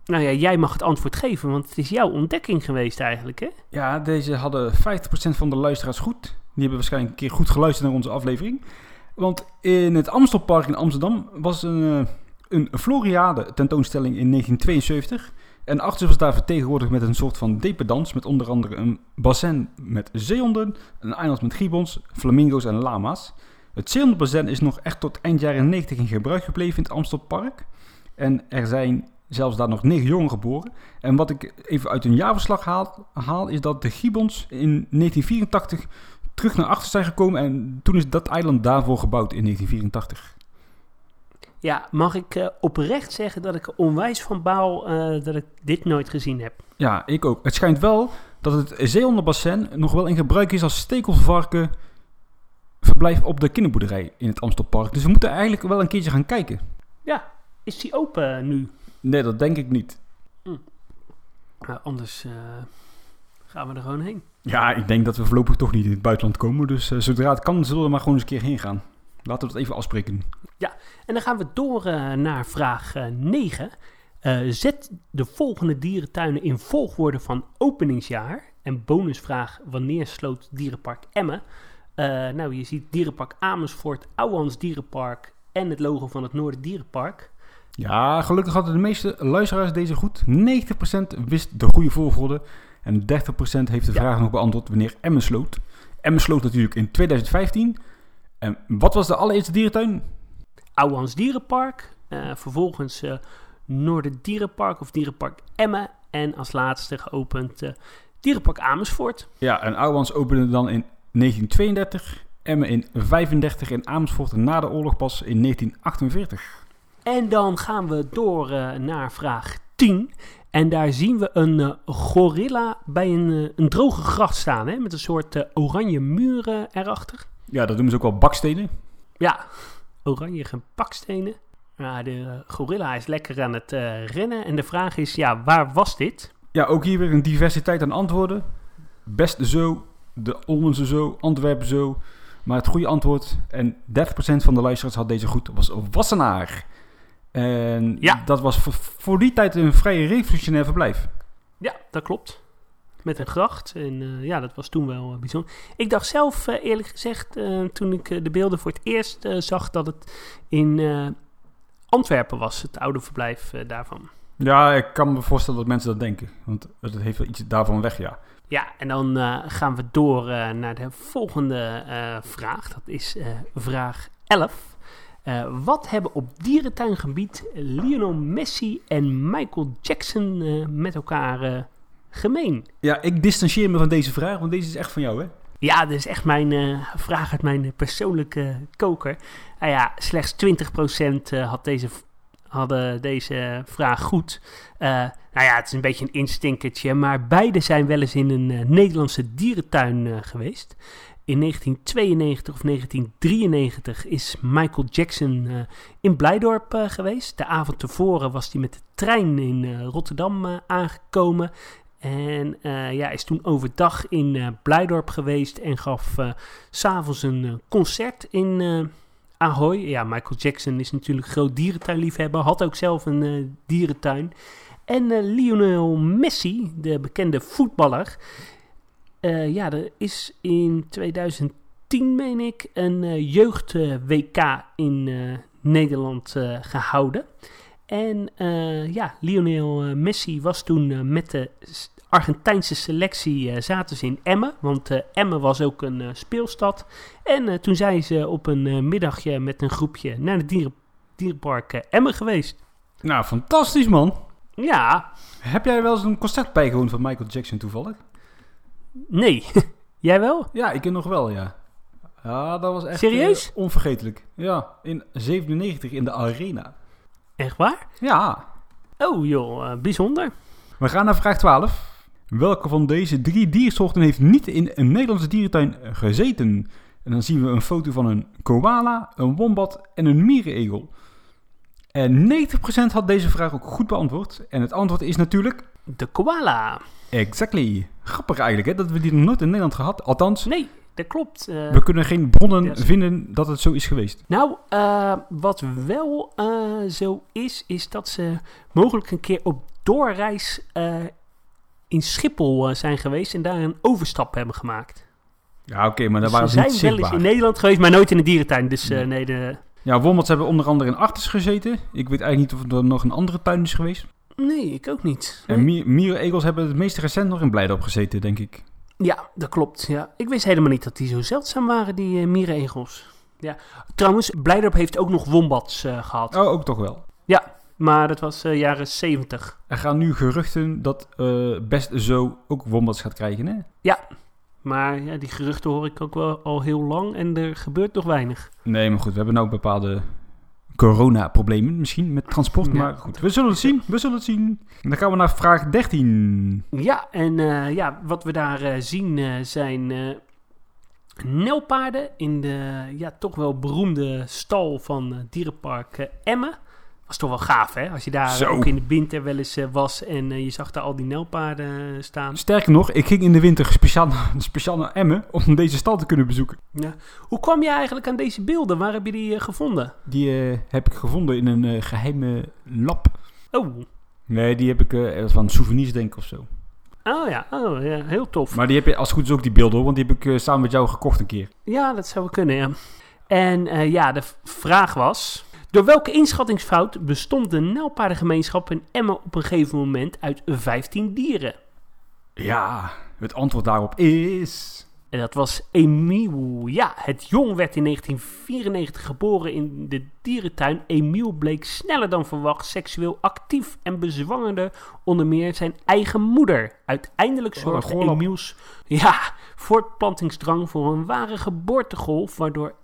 S2: nou ja, jij mag het antwoord geven, want het is jouw ontdekking geweest eigenlijk, hè?
S1: Ja, deze hadden 50% van de luisteraars goed. Die hebben waarschijnlijk een keer goed geluisterd naar onze aflevering. Want in het Amstelpark in Amsterdam was een, eh, een Floriade tentoonstelling in 1972. En achter was daar vertegenwoordigd met een soort van dependans. Met onder andere een bassin met zeehonden, een eiland met gibbons, flamingo's en lama's. Het zeehondenbassin is nog echt tot eind jaren 90 in gebruik gebleven in het Amstelpark. En er zijn zelfs daar nog negen jongen geboren. En wat ik even uit een jaarverslag haal, haal is dat de gibbons in 1984 terug naar achter zijn gekomen. En toen is dat eiland daarvoor gebouwd in 1984.
S2: Ja, mag ik eh, oprecht zeggen dat ik onwijs van baal eh, dat ik dit nooit gezien heb?
S1: Ja, ik ook. Het schijnt wel dat het zeehondenbassin nog wel in gebruik is als stekelvarken verblijf op de kinderboerderij in het Amstelpark. Dus we moeten eigenlijk wel een keertje gaan kijken.
S2: Ja, is die open nu?
S1: Nee, dat denk ik niet.
S2: Nou, anders eh, gaan we er gewoon heen.
S1: Ja, ik denk dat we voorlopig toch niet in het buitenland komen. Dus eh, zodra het kan, zullen we maar gewoon eens een keer heen gaan. Laten we dat even afspreken.
S2: En dan gaan we door eh, naar vraag 9. zet de volgende dierentuinen in volgorde van openingsjaar. En bonusvraag, wanneer sloot Dierenpark Emmen? Eh, nou, je ziet Dierenpark Amersfoort, Ouwans Dierenpark en het logo van het Noorden Dierenpark.
S1: Ja, gelukkig hadden de meeste luisteraars deze goed. 90% wist de goede volgorde. En 30% heeft de
S2: Ja.
S1: vraag nog beantwoord wanneer Emmen sloot. Emmen sloot natuurlijk in 2015. En wat was de allereerste dierentuin?
S2: Ouwans Dierenpark. eh, vervolgens Noorden Dierenpark of Dierenpark Emmen. En als laatste geopend Dierenpark Amersfoort.
S1: Ja, en Ouwans opende dan in 1932. Emmen in 35 en Amersfoort na de oorlog pas in 1948.
S2: En dan gaan we door eh, naar vraag 10. En daar zien we een eh, gorilla bij een, eh, een droge gracht staan. Hè, met een soort oranje muren erachter.
S1: Ja, dat noemen ze ook wel bakstenen.
S2: Ja, oranje gebakstenen. Ja, de gorilla is lekker aan het rennen. En de vraag is, ja, waar was dit?
S1: Ja, ook hier weer een diversiteit aan antwoorden. Best zo, de Olmense zo, Antwerpen zo. Maar het goede antwoord, en 30% van de luisteraars had deze goed, was Wassenaar. En
S2: Ja.
S1: dat was voor, voor die tijd een vrij revolutionair verblijf.
S2: Ja, dat klopt. Met een gracht. En eh, ja, dat was toen wel eh, bijzonder. Ik dacht zelf, eh, eerlijk gezegd, toen ik de beelden voor het eerst zag, dat het in Antwerpen was, het oude verblijf daarvan.
S1: Ja, ik kan me voorstellen dat mensen dat denken. Want het heeft wel iets daarvan weg, ja.
S2: Ja, en dan eh, gaan we door eh, naar de volgende eh, vraag. Dat is vraag 11. Eh, wat hebben op dierentuingebied Lionel Messi en Michael Jackson met elkaar gemeen?
S1: Ja, ik distancieer me van deze vraag, want deze is echt van jou, hè?
S2: Ja, dat is echt mijn vraag uit mijn persoonlijke koker. Nou ja, slechts 20% uh, had deze, hadden deze vraag goed. Uh, nou ja, het is een beetje een instinkertje, maar beide zijn wel eens in een uh, Nederlandse dierentuin geweest. In 1992 of 1993 is Michael Jackson in Blijdorp geweest. De avond tevoren was hij met de trein in Rotterdam aangekomen. En ja, is toen overdag in Blijdorp geweest en gaf s'avonds een concert in Ahoy. Ja, Michael Jackson is natuurlijk groot dierentuinliefhebber, had ook zelf een dierentuin. En Lionel Messi, de bekende voetballer, uh, ja, er is in 2010, meen ik, een uh, jeugd-WK in uh, Nederland gehouden. En ja, Lionel Messi was toen met de Argentijnse selectie zaten ze in Emmen. Want Emmen was ook een speelstad. En toen zijn ze op een middagje met een groepje naar het dieren, dierenpark Emmen geweest.
S1: Nou, fantastisch man.
S2: Ja.
S1: Heb jij wel eens een concert bijgewoond van Michael Jackson toevallig?
S2: Nee. Jij wel?
S1: Ja, ik ken nog wel, ja. Ja, dat was echt
S2: Serieus?
S1: Uh, onvergetelijk. Ja, in 97 in de Arena.
S2: Echt waar?
S1: Ja.
S2: Oh joh, uh, bijzonder.
S1: We gaan naar vraag 12. Welke van deze drie diersoorten heeft niet in een Nederlandse dierentuin gezeten? En dan zien we een foto van een koala, een wombat en een mierenegel. En 90% had deze vraag ook goed beantwoord. En het antwoord is natuurlijk...
S2: De koala.
S1: Exactly. Grappig eigenlijk, hè? Dat we die nog nooit in Nederland gehad. Althans...
S2: Nee, dat klopt. Uh,
S1: we kunnen geen bronnen yes. vinden dat het zo is geweest.
S2: Nou, uh, wat wel uh, zo is, is dat ze mogelijk een keer op doorreis in Schiphol zijn geweest en daar een overstap hebben gemaakt.
S1: Ja, oké, okay, maar daar
S2: dus
S1: waren
S2: ze
S1: niet
S2: zijn
S1: zichtbaar.
S2: wel eens in Nederland geweest, maar nooit in de dierentuin. Dus nee, nee de...
S1: Ja, wombats hebben onder andere in Artes gezeten. Ik weet eigenlijk niet of er nog een andere tuin is geweest.
S2: Nee, ik ook niet.
S1: En mier mierenegels hebben het meest recent nog in Blijdorp gezeten, denk ik.
S2: Ja, dat klopt. Ja. Ik wist helemaal niet dat die zo zeldzaam waren, die uh, mierenegels. Ja. Trouwens, Blijdorp heeft ook nog wombats uh, gehad.
S1: Oh, ook toch wel?
S2: Ja, maar dat was uh, jaren 70.
S1: Er gaan nu geruchten dat Best Zo ook wombats gaat krijgen, hè?
S2: Ja, maar ja, die geruchten hoor ik ook wel al heel lang en er gebeurt nog weinig.
S1: Nee, maar goed, we hebben nou bepaalde corona-problemen misschien met transport. Ja. Maar goed, we zullen het zien. We zullen het zien. En dan gaan we naar vraag 13.
S2: Ja, en uh, ja, wat we daar zien zijn nelpaarden in de ja, toch wel beroemde stal van dierenpark Emmen. Was toch wel gaaf, hè? Als je daar
S1: Zo.
S2: ook in de winter wel eens was en je zag daar al die nelpaarden staan.
S1: Sterker nog, ik ging in de winter speciaal, speciaal naar Emmen om deze stal te kunnen bezoeken.
S2: Ja. Hoe kwam je eigenlijk aan deze beelden? Waar heb je die uh, gevonden?
S1: Die heb ik gevonden in een geheime lab.
S2: Oh.
S1: Nee, die heb ik van souvenirs denk ik of zo.
S2: Oh ja, oh, ja, heel tof.
S1: Maar die heb je als het goed is ook die beelden, want die heb ik samen met jou gekocht een keer.
S2: Ja, dat zou kunnen, ja. En ja, de vraag was... Door welke inschattingsfout bestond de Nelpaardengemeenschap in Emmen op een gegeven moment uit 15 dieren?
S1: Ja, het antwoord daarop is...
S2: En dat was Emiel. Ja, het jong werd in 1994 geboren in de dierentuin. Emiel bleek sneller dan verwacht seksueel actief en bezwangerde onder meer zijn eigen moeder. Uiteindelijk zorgde oh, Emiels ja, voortplantingsdrang voor een ware geboortegolf, waardoor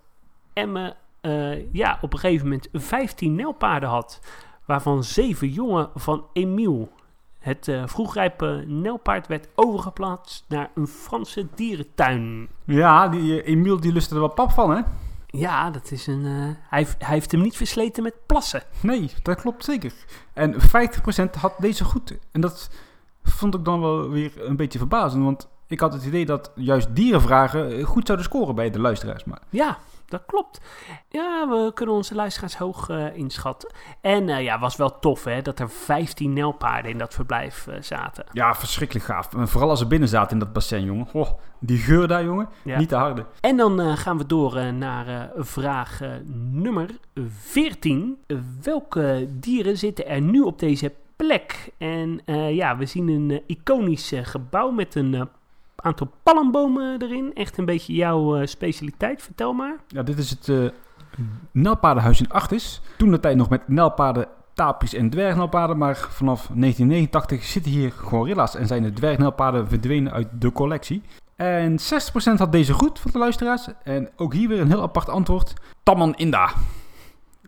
S2: Emmen uh, ja, op een gegeven moment 15 nelpaarden had. Waarvan 7 jongen van Emiel. Het uh, vroegrijpe nelpaard werd overgeplaatst naar een Franse dierentuin.
S1: Ja, die uh, Emiel die lustte er wel pap van, hè?
S2: Ja, dat is een. Uh, hij, hij, heeft hem niet versleten met plassen.
S1: Nee, dat klopt zeker. En 50% had deze goed. En dat vond ik dan wel weer een beetje verbazend. Want ik had het idee dat juist dierenvragen goed zouden scoren bij de luisteraars. Maar...
S2: Ja, dat klopt. Ja, we kunnen onze luisteraars hoog uh, inschatten. En uh, ja, was wel tof hè, dat er 15 nelpaarden in dat verblijf uh, zaten.
S1: Ja, verschrikkelijk gaaf. En vooral als ze binnen zaten in dat bassin, jongen. Oh, die geur daar, jongen. Ja. Niet te harde.
S2: En dan gaan we door naar vraag nummer 14. welke dieren zitten er nu op deze plek? En ja, we zien een iconisch gebouw met een aantal palmbomen erin. Echt een beetje jouw uh, specialiteit. Vertel maar.
S1: Ja, dit is het uh, Nelpaardenhuis in Achtis. Toen de tijd nog met nelpaarden, tapies en dwergnelpaarden. Maar vanaf 1989 zitten hier gorilla's en zijn de dwergnelpaarden verdwenen uit de collectie. En 60% had deze goed van de luisteraars. En ook hier weer een heel apart antwoord. Tamman Inda.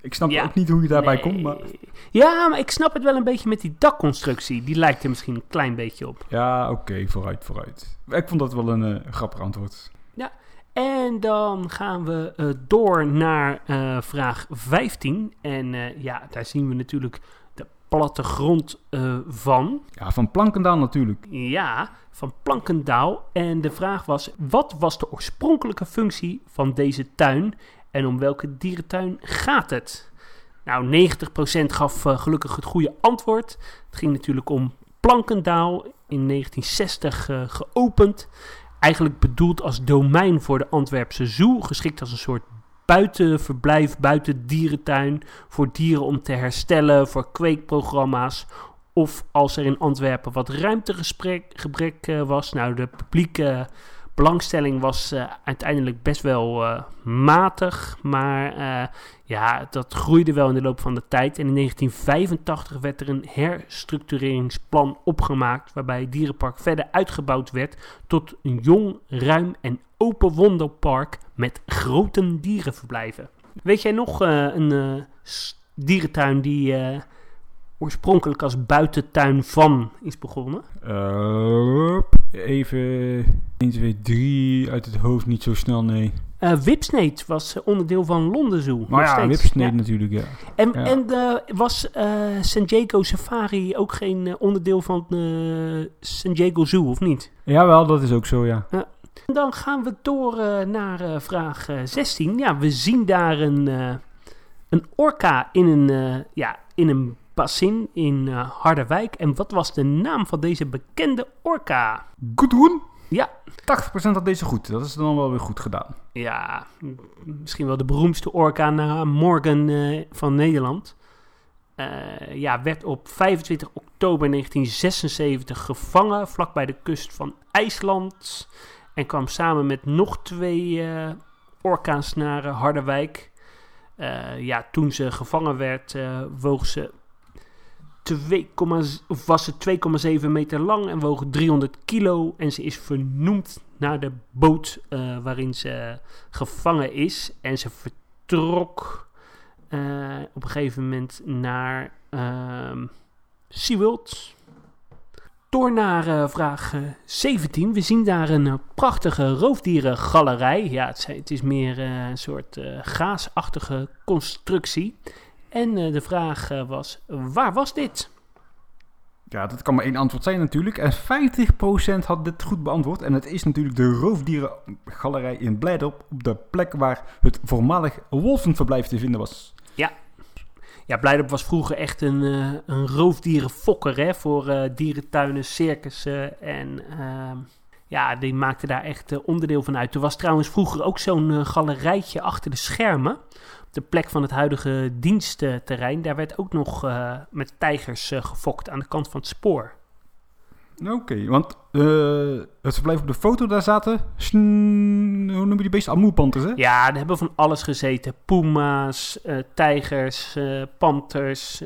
S1: Ik snap
S2: Ja.
S1: ook niet hoe je daarbij
S2: Nee.
S1: komt, maar...
S2: Ja, maar ik snap het wel een beetje met die dakconstructie. Die lijkt er misschien een klein beetje op.
S1: Ja, oké, vooruit, vooruit. Ik vond dat wel een eh, grappig antwoord.
S2: En dan gaan we eh, door naar eh, vraag 15. En ja, daar zien we natuurlijk de plattegrond van.
S1: Ja, van Plankendaal natuurlijk.
S2: Ja, van Plankendaal. En de vraag was: wat was de oorspronkelijke functie van deze tuin en om welke dierentuin gaat het? Nou, 90% gaf eh, gelukkig het goede antwoord. Het ging natuurlijk om Plankendaal in 1960 eh, geopend. Eigenlijk bedoeld als domein voor de Antwerpse Zoo, geschikt als een soort buitenverblijf, buiten dierentuin, voor dieren om te herstellen, voor kweekprogramma's. Of als er in Antwerpen wat ruimtegebrek eh, was. Nou, de publieke belangstelling was eh, uiteindelijk best wel eh, matig. Maar eh, ja, dat groeide wel in de loop van de tijd. En in 1985 werd er een herstructureringsplan opgemaakt. Waarbij het dierenpark verder uitgebouwd werd tot een jong, ruim en open wonderpark met grote dierenverblijven. Weet jij nog een dierentuin die oorspronkelijk als buitentuin van is begonnen?
S1: Even 1, 2, 3 uit het hoofd, niet zo snel, nee.
S2: Eh Whipsnade was onderdeel van Londen Zoo.
S1: Maar ja,
S2: Ja.
S1: natuurlijk, ja.
S2: En,
S1: Ja.
S2: en eh, was eh, San Diego Safari ook geen onderdeel van San Diego Zoo, of niet?
S1: Jawel, dat is ook zo, ja.
S2: En Dan gaan we door naar vraag eh, 16. Ja, we zien daar een, een orka in een, ja, in een bassin in eh, Harderwijk. En wat was de naam van deze bekende orka?
S1: Gudrun?
S2: Ja.
S1: 80% had deze goed. Dat is dan wel weer goed gedaan.
S2: Ja, misschien wel de beroemdste orka na Morgan eh, van Nederland. Eh, ja, werd op 25 oktober 1976 gevangen vlakbij de kust van IJsland. En kwam samen met nog twee orka's naar Harderwijk. Ja, toen ze gevangen werd, woog ze 2, of was ze 2,7 meter lang en woog 300 kilo. En ze is vernoemd naar de boot eh, waarin ze gevangen is. En ze vertrok eh, op een gegeven moment naar ehm SeaWorld. Door naar eh, vraag eh, 17. We zien daar een prachtige roofdierengalerij. Ja, het, het is meer een soort gaasachtige constructie. En eh, de vraag eh, was, waar was dit?
S1: Ja, dat kan maar één antwoord zijn natuurlijk. En 50% had dit goed beantwoord. En het is natuurlijk de Roofdierengalerij in Blijdorp. Op de plek waar het voormalig wolvenverblijf te vinden was.
S2: Ja, Blijdorp was vroeger echt een, eh, een roofdierenfokker hè, voor dierentuinen, circussen. En ehm, ja, die maakte daar echt eh, onderdeel van uit. Er was trouwens vroeger ook zo'n eh, galerijtje achter de schermen. Op de plek van het huidige dienstterrein. Daar werd ook nog eh, met tijgers gefokt aan de kant van het spoor.
S1: Oké, want het verblijf op de foto daar zaten... sn- hoe noem je die beesten? Amoerpanters, hè?
S2: Ja, er hebben van alles gezeten. Puma's, eh, tijgers, panters,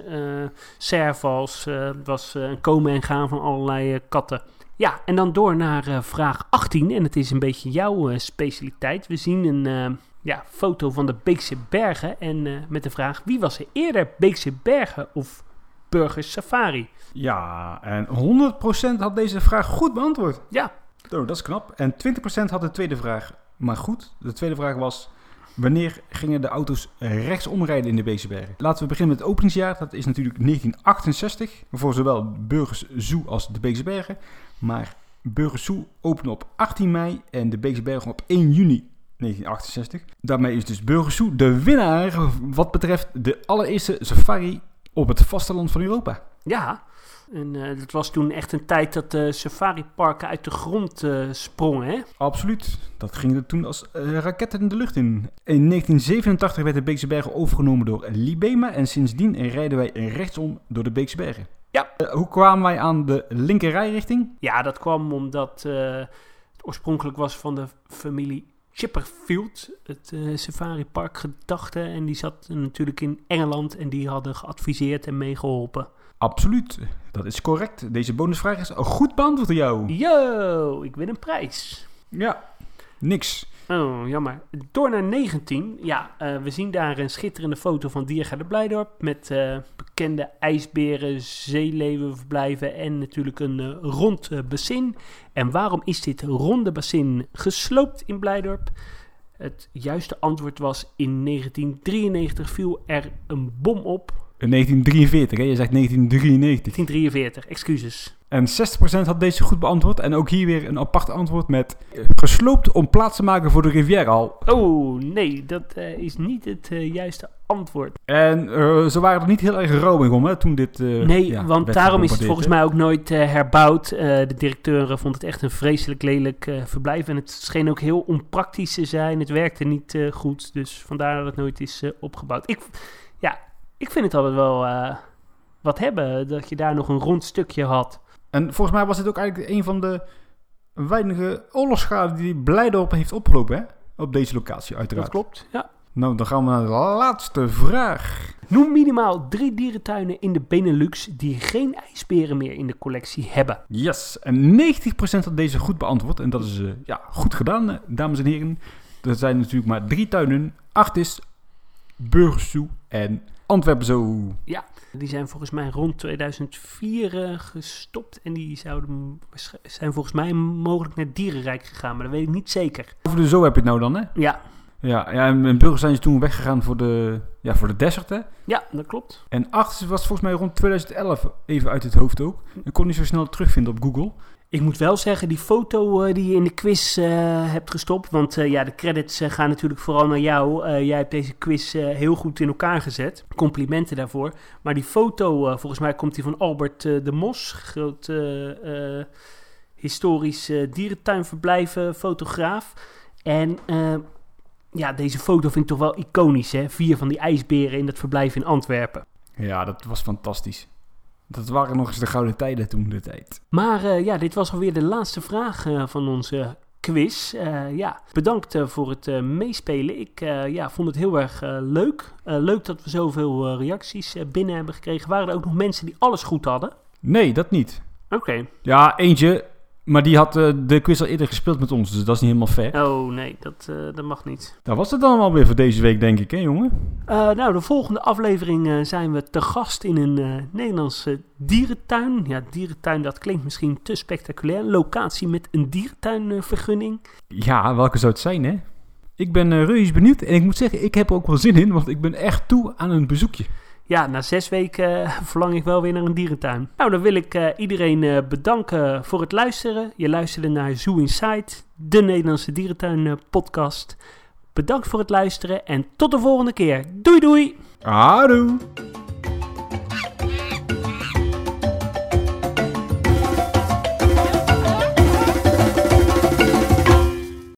S2: servals. het was een komen en gaan van allerlei katten. Ja, en dan door naar eh, vraag 18. En het is een beetje jouw eh, specialiteit. We zien een eh, ja, foto van de Beekse Bergen. En met de vraag, wie was er eerder? Beekse Bergen of Burgers Safari?
S1: Ja, en 100% had deze vraag goed beantwoord.
S2: Ja,
S1: Oh, dat is knap. En 20% had de tweede vraag maar goed. De tweede vraag was... Wanneer gingen de auto's rechtsom rijden in de Beekse Bergen? Laten we beginnen met het openingsjaar. Dat is natuurlijk 1968. Voor zowel Burgers Zoo als de Beekse Bergen. Maar Burgers Zoo opende op 18 mei en de Beekse Bergen op 1 juni 1968. Daarmee is dus Burgers Zoo de winnaar wat betreft de allereerste safari op het vasteland van Europa.
S2: Ja, en eh, dat was toen echt een tijd dat de safariparken uit de grond eh, sprongen, hè?
S1: Absoluut. Dat ging er toen als eh, raketten in de lucht in. In 1987 werd de Beekse Bergen overgenomen door Libema en sindsdien rijden wij rechtsom door de Beekse Bergen.
S2: Ja.
S1: Eh, hoe kwamen wij aan de linkerrijrichting?
S2: Ja, dat kwam omdat eh, het oorspronkelijk was van de familie Chipperfield, het eh safaripark gedachte. En die zat natuurlijk in Engeland en die hadden geadviseerd en meegeholpen.
S1: Absoluut. Dat is correct. Deze bonusvraag is goed beantwoord door jou.
S2: Yo, ik win een prijs.
S1: Ja, niks.
S2: Oh, jammer. Door naar 19. Ja, eh, we zien daar een schitterende foto van Diergaarde Blijdorp. Met eh, bekende ijsberen, zeeleeuwenverblijven en natuurlijk een eh, rond bassin. En waarom is dit ronde bassin gesloopt in Blijdorp? Het juiste antwoord was in 1993 viel er een bom op.
S1: In 1943, hè? Je zegt 1993.
S2: 1943, excuses.
S1: En 60% had deze goed beantwoord. En ook hier weer een apart antwoord met... eh, Gesloopt om plaats te maken voor de Rivierenhal.
S2: Oh, nee, dat eh, is niet het eh, juiste antwoord.
S1: En ze waren er niet heel erg romig om, hè, toen dit...
S2: Nee,
S1: ja,
S2: want daarom is het volgens mij ook nooit herbouwd. De directeur vond het echt een vreselijk lelijk verblijf. En het scheen ook heel onpraktisch te zijn. Het werkte niet goed. Dus vandaar dat het nooit is opgebouwd. Ik, ik vind het altijd wel eh, wat hebben. Dat je daar nog een rond stukje had.
S1: En volgens mij was dit ook eigenlijk een van de weinige oorlogsschade die Blijdorp heeft opgelopen, hè? Op deze locatie, uiteraard.
S2: Dat klopt, ja.
S1: Nou, dan gaan we naar de laatste vraag.
S2: Noem minimaal drie dierentuinen in de Benelux die geen ijsberen meer in de collectie hebben.
S1: Yes, en 90% had deze goed beantwoord. En dat is eh, ja, goed gedaan, eh, dames en heren. Er zijn natuurlijk maar drie tuinen. Artis, Burgersoe en Antwerpen Zo.
S2: Die zijn volgens mij rond 2004 eh, gestopt. En die zouden zijn volgens mij mogelijk naar Dierenrijk gegaan. Maar dat weet ik niet zeker.
S1: Over de Zo heb je het nou dan, hè?
S2: Ja,
S1: Ja, ja en Burgers zijn ze toen weggegaan voor de, ja, voor de desert, hè?
S2: ja dat klopt.
S1: En Artis was volgens mij rond 2011, even uit het hoofd ook. Ik kon niet zo snel terugvinden op Google.
S2: Ik moet wel zeggen, die foto eh, die je in de quiz eh, hebt gestopt. Want eh, ja, de credits gaan natuurlijk vooral naar jou. Jij hebt deze quiz heel goed in elkaar gezet. Complimenten daarvoor. Maar die foto, volgens mij komt die van Albert de Mos. Groot eh, historisch dierentuinverblijven fotograaf. En ja, deze foto vind ik toch wel iconisch. Hè? Vier van die ijsberen in dat verblijf in Antwerpen.
S1: Ja, dat was fantastisch. Dat waren nog eens de gouden tijden toen de tijd.
S2: Maar eh, ja, dit was alweer de laatste vraag eh, van onze quiz. Eh, ja, bedankt voor het meespelen. Ik ja, vond het heel erg leuk. Leuk dat we zoveel reacties binnen hebben gekregen. Waren er ook nog mensen die alles goed hadden?
S1: Nee, dat niet.
S2: Oké.
S1: Ja, eentje. Maar die had eh, de quiz al eerder gespeeld met ons, dus dat is niet helemaal fair.
S2: Oh nee, dat, eh, dat mag niet.
S1: Dat was het dan alweer voor deze week, denk ik, hè jongen?
S2: Eh, nou, de volgende aflevering zijn we te gast in een Nederlandse dierentuin. Ja, dierentuin, dat klinkt misschien te spectaculair. Locatie met een dierentuinvergunning.
S1: Ja, welke zou het zijn, hè? Ik ben reuze benieuwd en ik moet zeggen, ik heb er ook wel zin in, want ik ben echt toe aan een bezoekje.
S2: Ja, na zes weken eh, verlang ik wel weer naar een dierentuin. Nou, dan wil ik eh, iedereen eh, bedanken voor het luisteren. Je luisterde naar Zoo Inside, de Nederlandse dierentuin podcast. Bedankt voor het luisteren en tot de volgende keer. Doei doei!
S1: Adoe!